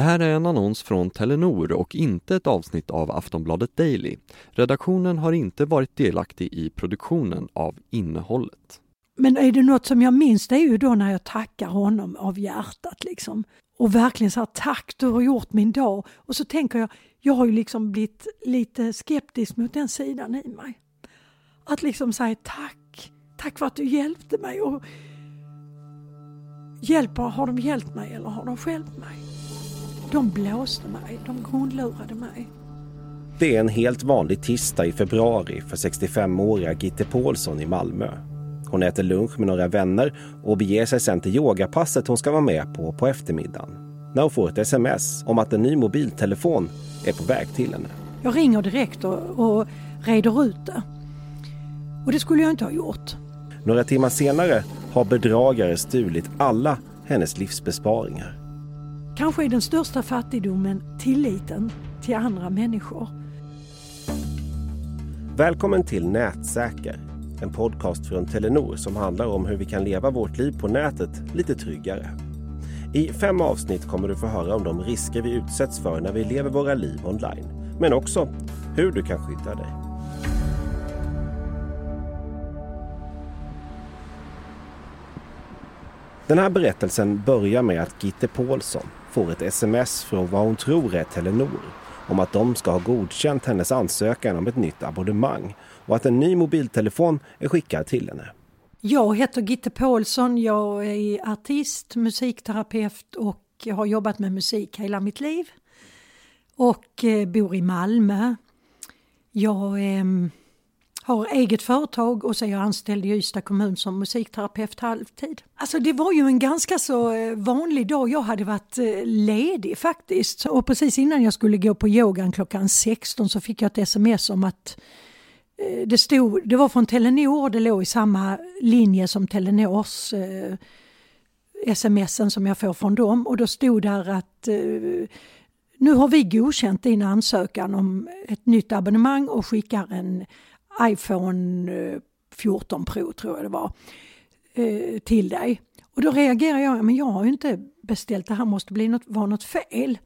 Det här är en annons från Telenor och inte ett avsnitt av Aftonbladet Daily. Redaktionen har inte varit delaktig i produktionen av innehållet. Men är det något som jag minns det är ju då när jag tackar honom av hjärtat liksom. Och verkligen så här, tack du har gjort min dag. Och så tänker jag, jag har ju liksom blivit lite skeptisk mot den sidan i mig. Att liksom säga tack, tack för att du hjälpte mig. Och hjälper, har de hjälpt mig eller har de skälpt mig? De blåste mig, de grundlurade mig. Det är en helt vanlig tisdag i februari för 65-åriga Gitte Paulsson i Malmö. Hon äter lunch med några vänner och beger sig sen till yogapasset hon ska vara med på på eftermiddagen. När hon får ett sms om att en ny mobiltelefon är på väg till henne. Jag ringer direkt och, och reder ut det. Och det skulle jag inte ha gjort. Några timmar senare har bedragare stulit alla hennes livsbesparingar. Kanske är den största fattigdomen tilliten till andra människor. Välkommen till Nätsäker, en podcast från Telenor som handlar om hur vi kan leva vårt liv på nätet lite tryggare. I fem avsnitt kommer du få höra om de risker vi utsätts för när vi lever våra liv online, men också hur du kan skydda dig. Den här berättelsen börjar med att Gitte Paulsson får ett sms från vad hon tror är Telenor om att de ska ha godkänt hennes ansökan om ett nytt abonnemang och att en ny mobiltelefon är skickad till henne. Jag heter Gitte Paulsson, jag är artist, musikterapeut och har jobbat med musik hela mitt liv. Och eh, bor i Malmö. Jag eh, har eget företag och så är jag anställd i Ystad kommun som musikterapeut halvtid. Alltså det var ju en ganska så eh, vanlig dag. Jag hade varit eh, ledig faktiskt. Och precis innan jag skulle gå på yogan klockan 16 så fick jag ett sms om att eh, det, stod, det var från Telenor, det låg i samma linje som Telenors eh, smsen som jag får från dem. Och då stod där att eh, nu har vi godkänt din ansökan om ett nytt abonnemang och skickar en iPhone eh, 14 Pro tror jag det var eh, till dig. Och då reagerar jag, men jag har ju inte beställt det här, måste bli något, vara något fel.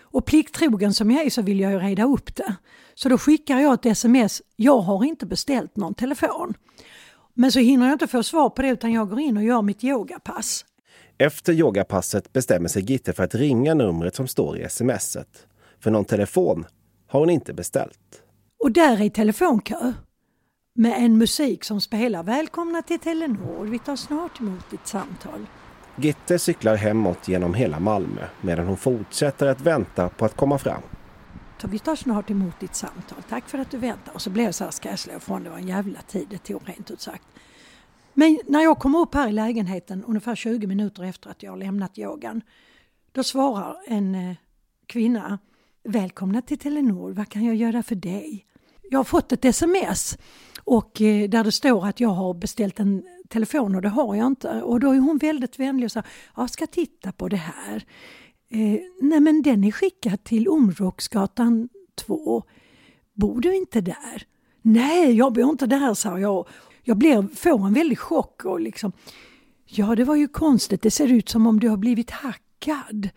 Och plikttrogen som jag är så vill jag ju reda upp det. Så då skickar jag ett sms, jag har inte beställt någon telefon. Men så hinner jag inte få svar på det utan jag går in och gör mitt yogapass. Efter yogapasset bestämmer sig Gitte för att ringa numret som står i smset. För någon telefon har hon inte beställt. Och där är telefonkö med en musik som spelar Välkomna till Telenor, vi tar snart emot ditt samtal. Gitte cyklar hemåt genom hela Malmö medan hon fortsätter att vänta på att komma fram. Så vi tar snart emot ditt samtal, tack för att du väntar. Och så blev jag så här, ska jag slå ifrån, det var en jävla tid det tog rent ut sagt. Men när jag kommer upp här i lägenheten ungefär 20 minuter efter att jag har lämnat yogan, då svarar en eh, kvinna Välkomna till Telenor, vad kan jag göra för dig? Jag har fått ett sms och eh, där det står att jag har beställt en telefon och det har jag inte. Och då är hon väldigt vänlig och säger, jag ska titta på det här. Eh, nej men den är skickad till Områksgatan 2. Bor du inte där? Nej, jag bor inte där, sa jag. Jag blir, får en väldig chock och liksom, ja det var ju konstigt, det ser ut som om du har blivit hackad.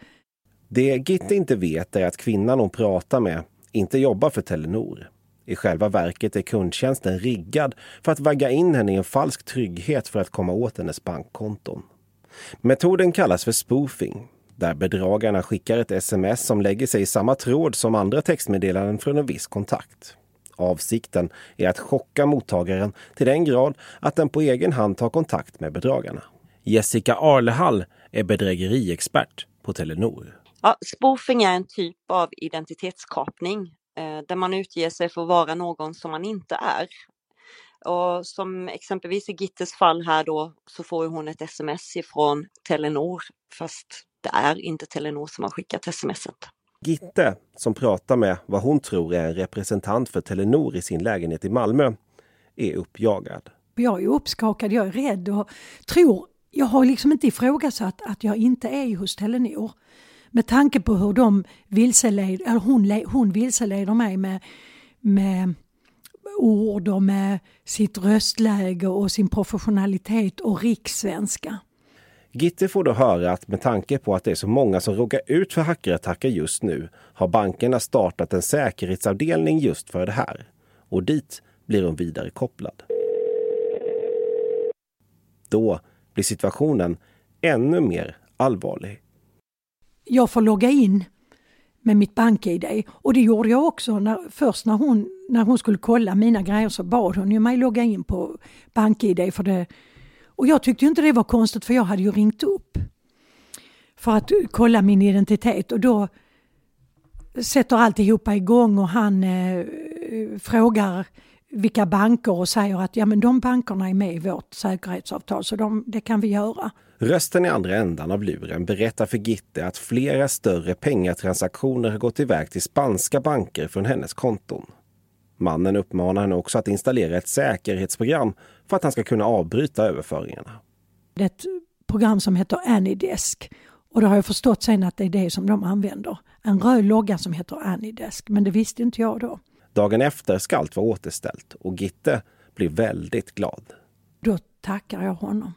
Det Gitte inte vet är att kvinnan hon pratar med inte jobbar för Telenor. I själva verket är kundtjänsten riggad för att vagga in henne i en falsk trygghet för att komma åt hennes bankkonton. Metoden kallas för spoofing, där bedragarna skickar ett sms som lägger sig i samma tråd som andra textmeddelanden från en viss kontakt. Avsikten är att chocka mottagaren till den grad att den på egen hand tar kontakt med bedragarna. Jessica Arlehall är bedrägeriexpert på Telenor. Ja, spoofing är en typ av identitetskapning där man utger sig för att vara någon som man inte är. Och som exempelvis i Gittes fall här då så får hon ett sms ifrån Telenor fast det är inte Telenor som har skickat smset. Gitte, som pratar med vad hon tror är en representant för Telenor i sin lägenhet i Malmö, är uppjagad. Jag är uppskakad, jag är rädd och tror, jag har liksom inte ifrågasatt att jag inte är hos Telenor med tanke på hur de vilseled, eller hon, hon vilseleder mig med, med ord och med sitt röstläge och sin professionalitet och rikssvenska. Gitte får då höra att med tanke på att det är så många som råkar ut för hackerattacker just nu har bankerna startat en säkerhetsavdelning just för det här. Och dit blir hon vidare kopplad. Då blir situationen ännu mer allvarlig. Jag får logga in med mitt bank-id och det gjorde jag också. När, först när hon, när hon skulle kolla mina grejer så bad hon ju mig logga in på bank-id för det. Och jag tyckte inte det var konstigt för jag hade ju ringt upp för att kolla min identitet och då sätter alltihopa igång och han eh, frågar vilka banker och säger att ja men de bankerna är med i vårt säkerhetsavtal så de, det kan vi göra. Rösten i andra ändan av luren berättar för Gitte att flera större pengatransaktioner har gått iväg till spanska banker från hennes konton. Mannen uppmanar henne också att installera ett säkerhetsprogram för att han ska kunna avbryta överföringarna. Det är ett program som heter Anydesk och då har jag förstått sen att det är det som de använder. En röd logga som heter Anydesk, men det visste inte jag då. Dagen efter ska allt vara återställt och Gitte blir väldigt glad. Då tackar jag honom.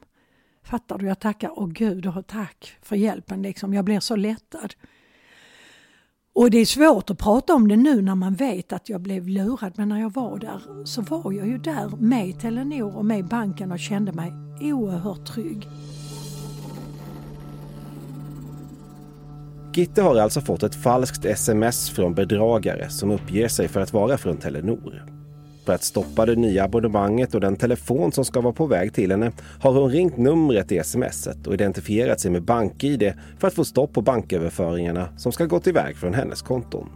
Fattar du? Jag tackar, åh gud och tack för hjälpen liksom. Jag blir så lättad. Och det är svårt att prata om det nu när man vet att jag blev lurad men när jag var där så var jag ju där med Telenor och med banken och kände mig oerhört trygg. Gitte har alltså fått ett falskt sms från bedragare som uppger sig för att vara från Telenor. För att stoppa det nya abonnemanget och den telefon som ska vara på väg till henne har hon ringt numret i smset och identifierat sig med BankID för att få stopp på banköverföringarna som ska gått iväg från hennes konton.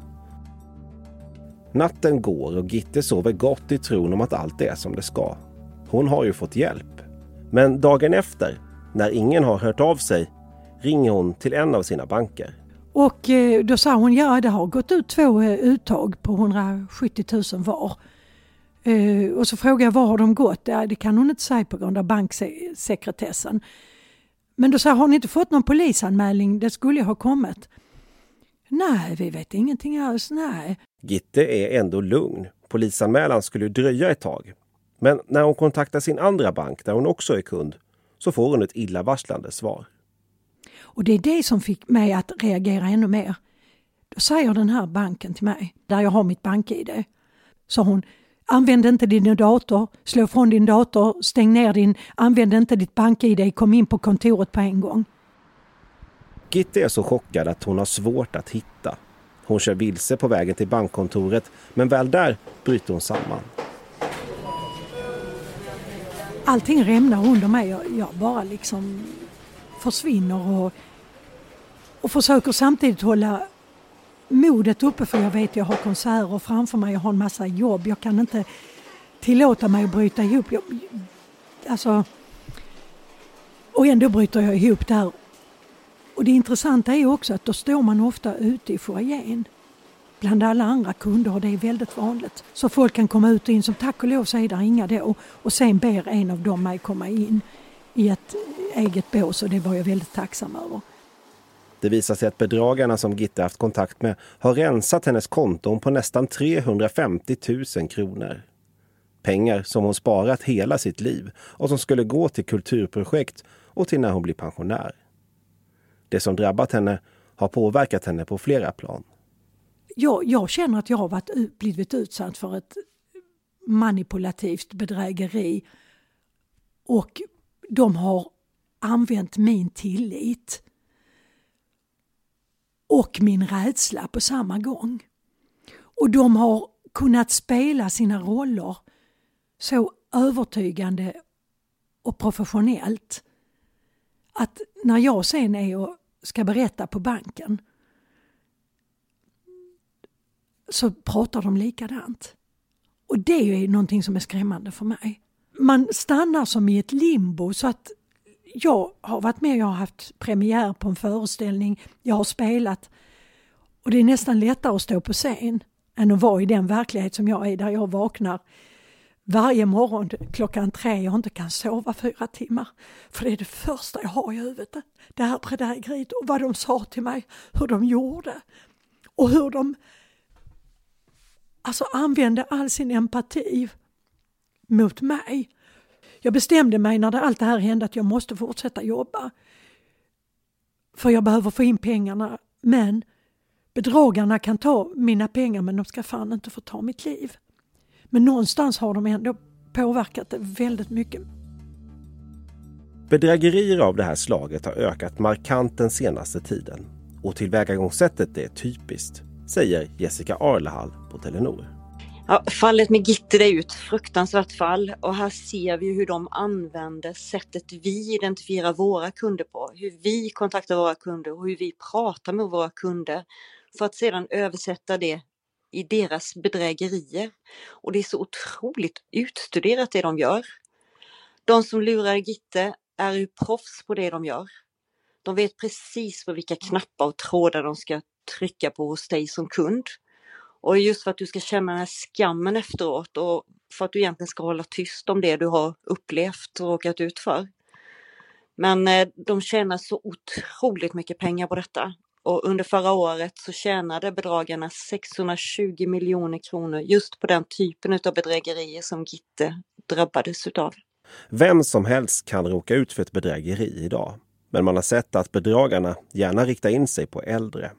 Natten går och Gitte sover gott i tron om att allt är som det ska. Hon har ju fått hjälp. Men dagen efter, när ingen har hört av sig, ringer hon till en av sina banker. Och eh, då sa hon, ja det har gått ut två eh, uttag på 170 000 var. Eh, och så frågade jag var har de gått? Ja, det kan hon inte säga på grund av banksekretessen. Men då sa har ni inte fått någon polisanmälning? Det skulle ha kommit. Nej, vi vet ingenting alls, nej. Gitte är ändå lugn. Polisanmälan skulle dröja ett tag. Men när hon kontaktar sin andra bank, där hon också är kund, så får hon ett illavarslande svar. Och det är det som fick mig att reagera ännu mer. Då säger den här banken till mig, där jag har mitt bank-id, så hon Använd inte din dator, slå från din dator, stäng ner din, använd inte ditt bank-id, kom in på kontoret på en gång. Gitte är så chockad att hon har svårt att hitta. Hon kör vilse på vägen till bankkontoret, men väl där bryter hon samman. Allting rämnar under mig. Jag, jag bara liksom försvinner och, och försöker samtidigt hålla modet uppe för jag vet jag har konserter framför mig, jag har en massa jobb. Jag kan inte tillåta mig att bryta ihop. Jag, alltså, och ändå bryter jag ihop där. Och det intressanta är också att då står man ofta ute i foajén bland alla andra kunder och det är väldigt vanligt. Så folk kan komma ut och in, som tack och lov så är det inga då. Och sen ber en av dem mig komma in i ett eget bås och det var jag väldigt tacksam över. Det visar sig att bedragarna som Gitte haft kontakt med har rensat hennes konton på nästan 350 000 kronor. Pengar som hon sparat hela sitt liv och som skulle gå till kulturprojekt och till när hon blir pensionär. Det som drabbat henne har påverkat henne på flera plan. Jag, jag känner att jag har varit, blivit utsatt för ett manipulativt bedrägeri och de har använt min tillit och min rädsla på samma gång. Och de har kunnat spela sina roller så övertygande och professionellt att när jag sen är och ska berätta på banken så pratar de likadant. Och det är någonting som är skrämmande för mig. Man stannar som i ett limbo så att jag har varit med, jag har haft premiär på en föreställning, jag har spelat och det är nästan lättare att stå på scen än att vara i den verklighet som jag är där jag vaknar varje morgon klockan tre och inte kan sova fyra timmar. För det är det första jag har i huvudet. Det här bedrägeriet och vad de sa till mig, hur de gjorde och hur de alltså använde all sin empati mot mig jag bestämde mig när det, allt det här hände att jag måste fortsätta jobba. för jag behöver få in pengarna. Men bedragarna kan ta mina pengar men de ska fan inte få ta mitt liv. Men någonstans har de ändå påverkat det väldigt mycket. Bedrägerier av det här slaget har ökat markant den senaste tiden och tillvägagångssättet är typiskt, säger Jessica Arlehall på Telenor. Ja, fallet med Gitte är ju ett fruktansvärt fall och här ser vi hur de använder sättet vi identifierar våra kunder på, hur vi kontaktar våra kunder och hur vi pratar med våra kunder för att sedan översätta det i deras bedrägerier. Och det är så otroligt utstuderat det de gör. De som lurar Gitte är ju proffs på det de gör. De vet precis på vilka knappar och trådar de ska trycka på hos dig som kund. Och just för att du ska känna den här skammen efteråt och för att du egentligen ska hålla tyst om det du har upplevt och råkat ut för. Men eh, de tjänar så otroligt mycket pengar på detta. Och under förra året så tjänade bedragarna 620 miljoner kronor just på den typen av bedrägerier som Gitte drabbades utav. Vem som helst kan råka ut för ett bedrägeri idag. Men man har sett att bedragarna gärna riktar in sig på äldre.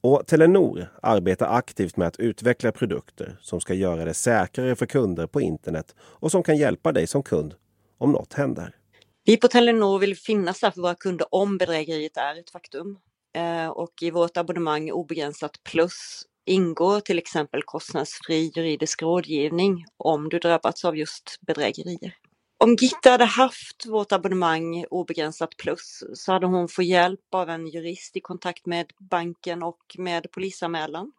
Och Telenor arbetar aktivt med att utveckla produkter som ska göra det säkrare för kunder på internet och som kan hjälpa dig som kund om något händer. Vi på Telenor vill finnas där för våra kunder om bedrägeriet är ett faktum. Eh, och i vårt abonnemang Obegränsat Plus ingår till exempel kostnadsfri juridisk rådgivning om du drabbats av just bedrägerier. Om Gitta hade haft vårt abonnemang Obegränsat Plus så hade hon fått hjälp av en jurist i kontakt med banken och med polisanmälan.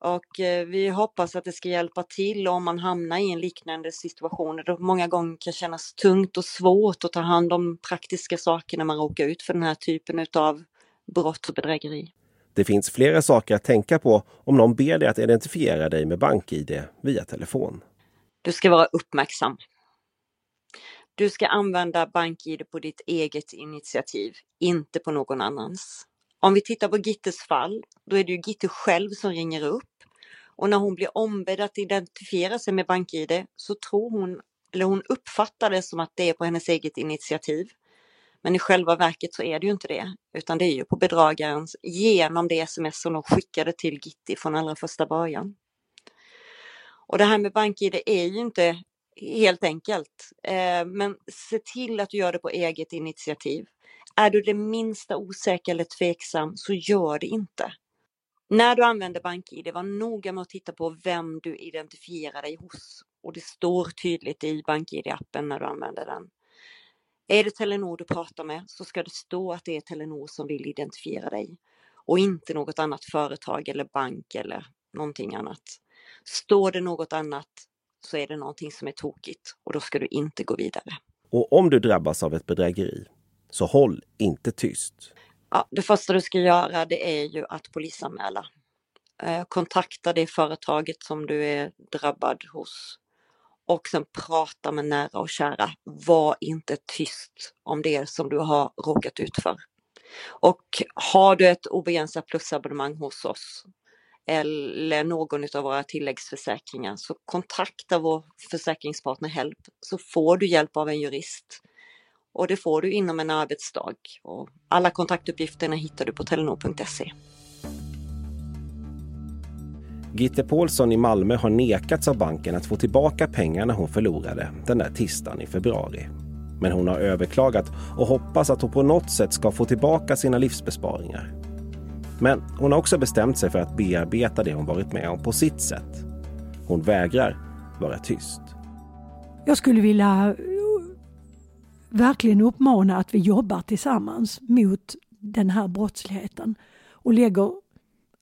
Och eh, vi hoppas att det ska hjälpa till om man hamnar i en liknande situation där det många gånger kan kännas tungt och svårt att ta hand om praktiska saker när man råkar ut för den här typen av brott och bedrägeri. Det finns flera saker att tänka på om någon ber dig att identifiera dig med BankID via telefon. Du ska vara uppmärksam. Du ska använda BankID på ditt eget initiativ, inte på någon annans. Om vi tittar på Gittes fall, då är det ju Gitte själv som ringer upp. Och när hon blir ombedd att identifiera sig med BankID så tror hon, eller hon uppfattar det som att det är på hennes eget initiativ. Men i själva verket så är det ju inte det, utan det är ju på bedragarens genom det sms som de skickade till Gitti från allra första början. Och det här med BankID är ju inte helt enkelt, eh, men se till att du gör det på eget initiativ. Är du det minsta osäker eller tveksam så gör det inte. När du använder BankID, var noga med att titta på vem du identifierar dig hos. Och det står tydligt i BankID-appen när du använder den. Är det Telenor du pratar med så ska det stå att det är Telenor som vill identifiera dig och inte något annat företag eller bank eller någonting annat. Står det något annat så är det någonting som är tokigt och då ska du inte gå vidare. Och om du drabbas av ett bedrägeri, så håll inte tyst. Ja, det första du ska göra det är ju att polisanmäla. Eh, kontakta det företaget som du är drabbad hos och sen prata med nära och kära. Var inte tyst om det som du har råkat ut för. Och har du ett obegränsat plusabonnemang hos oss eller någon av våra tilläggsförsäkringar så kontakta vår försäkringspartner HELP så får du hjälp av en jurist. Och det får du inom en arbetsdag. Och alla kontaktuppgifterna hittar du på telenor.se. Gitte Paulsson i Malmö har nekats av banken att få tillbaka pengarna hon förlorade den där tisdagen i februari. Men hon har överklagat och hoppas att hon på något sätt ska få tillbaka sina livsbesparingar. Men hon har också bestämt sig för att bearbeta det hon varit med om på sitt sätt. Hon vägrar vara tyst. Jag skulle vilja eh, verkligen uppmana att vi jobbar tillsammans mot den här brottsligheten och lägger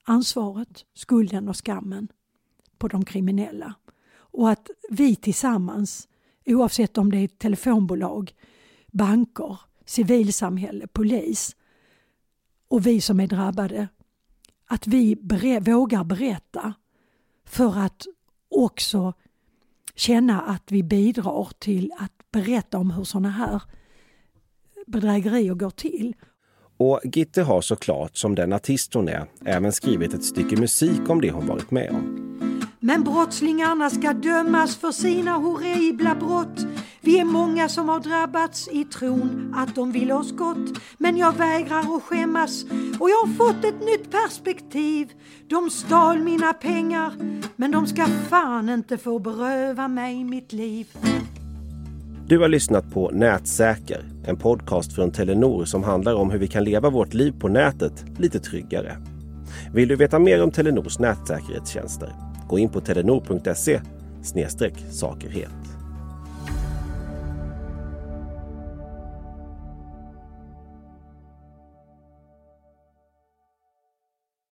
ansvaret, skulden och skammen på de kriminella. Och att vi tillsammans, oavsett om det är telefonbolag, banker, civilsamhälle, polis och vi som är drabbade, att vi ber vågar berätta för att också känna att vi bidrar till att berätta om hur sådana här bedrägerier går till. Och Gitte har såklart, som den artist hon är, även skrivit ett stycke musik om det hon varit med om. Men brottslingarna ska dömas för sina horribla brott. Vi är många som har drabbats i tron att de vill oss gott. Men jag vägrar att skämmas och jag har fått ett nytt perspektiv. De stal mina pengar, men de ska fan inte få beröva mig mitt liv. Du har lyssnat på Nätsäker, en podcast från Telenor som handlar om hur vi kan leva vårt liv på nätet lite tryggare. Vill du veta mer om Telenors nätsäkerhetstjänster? Gå in på telenor.se sakerhet.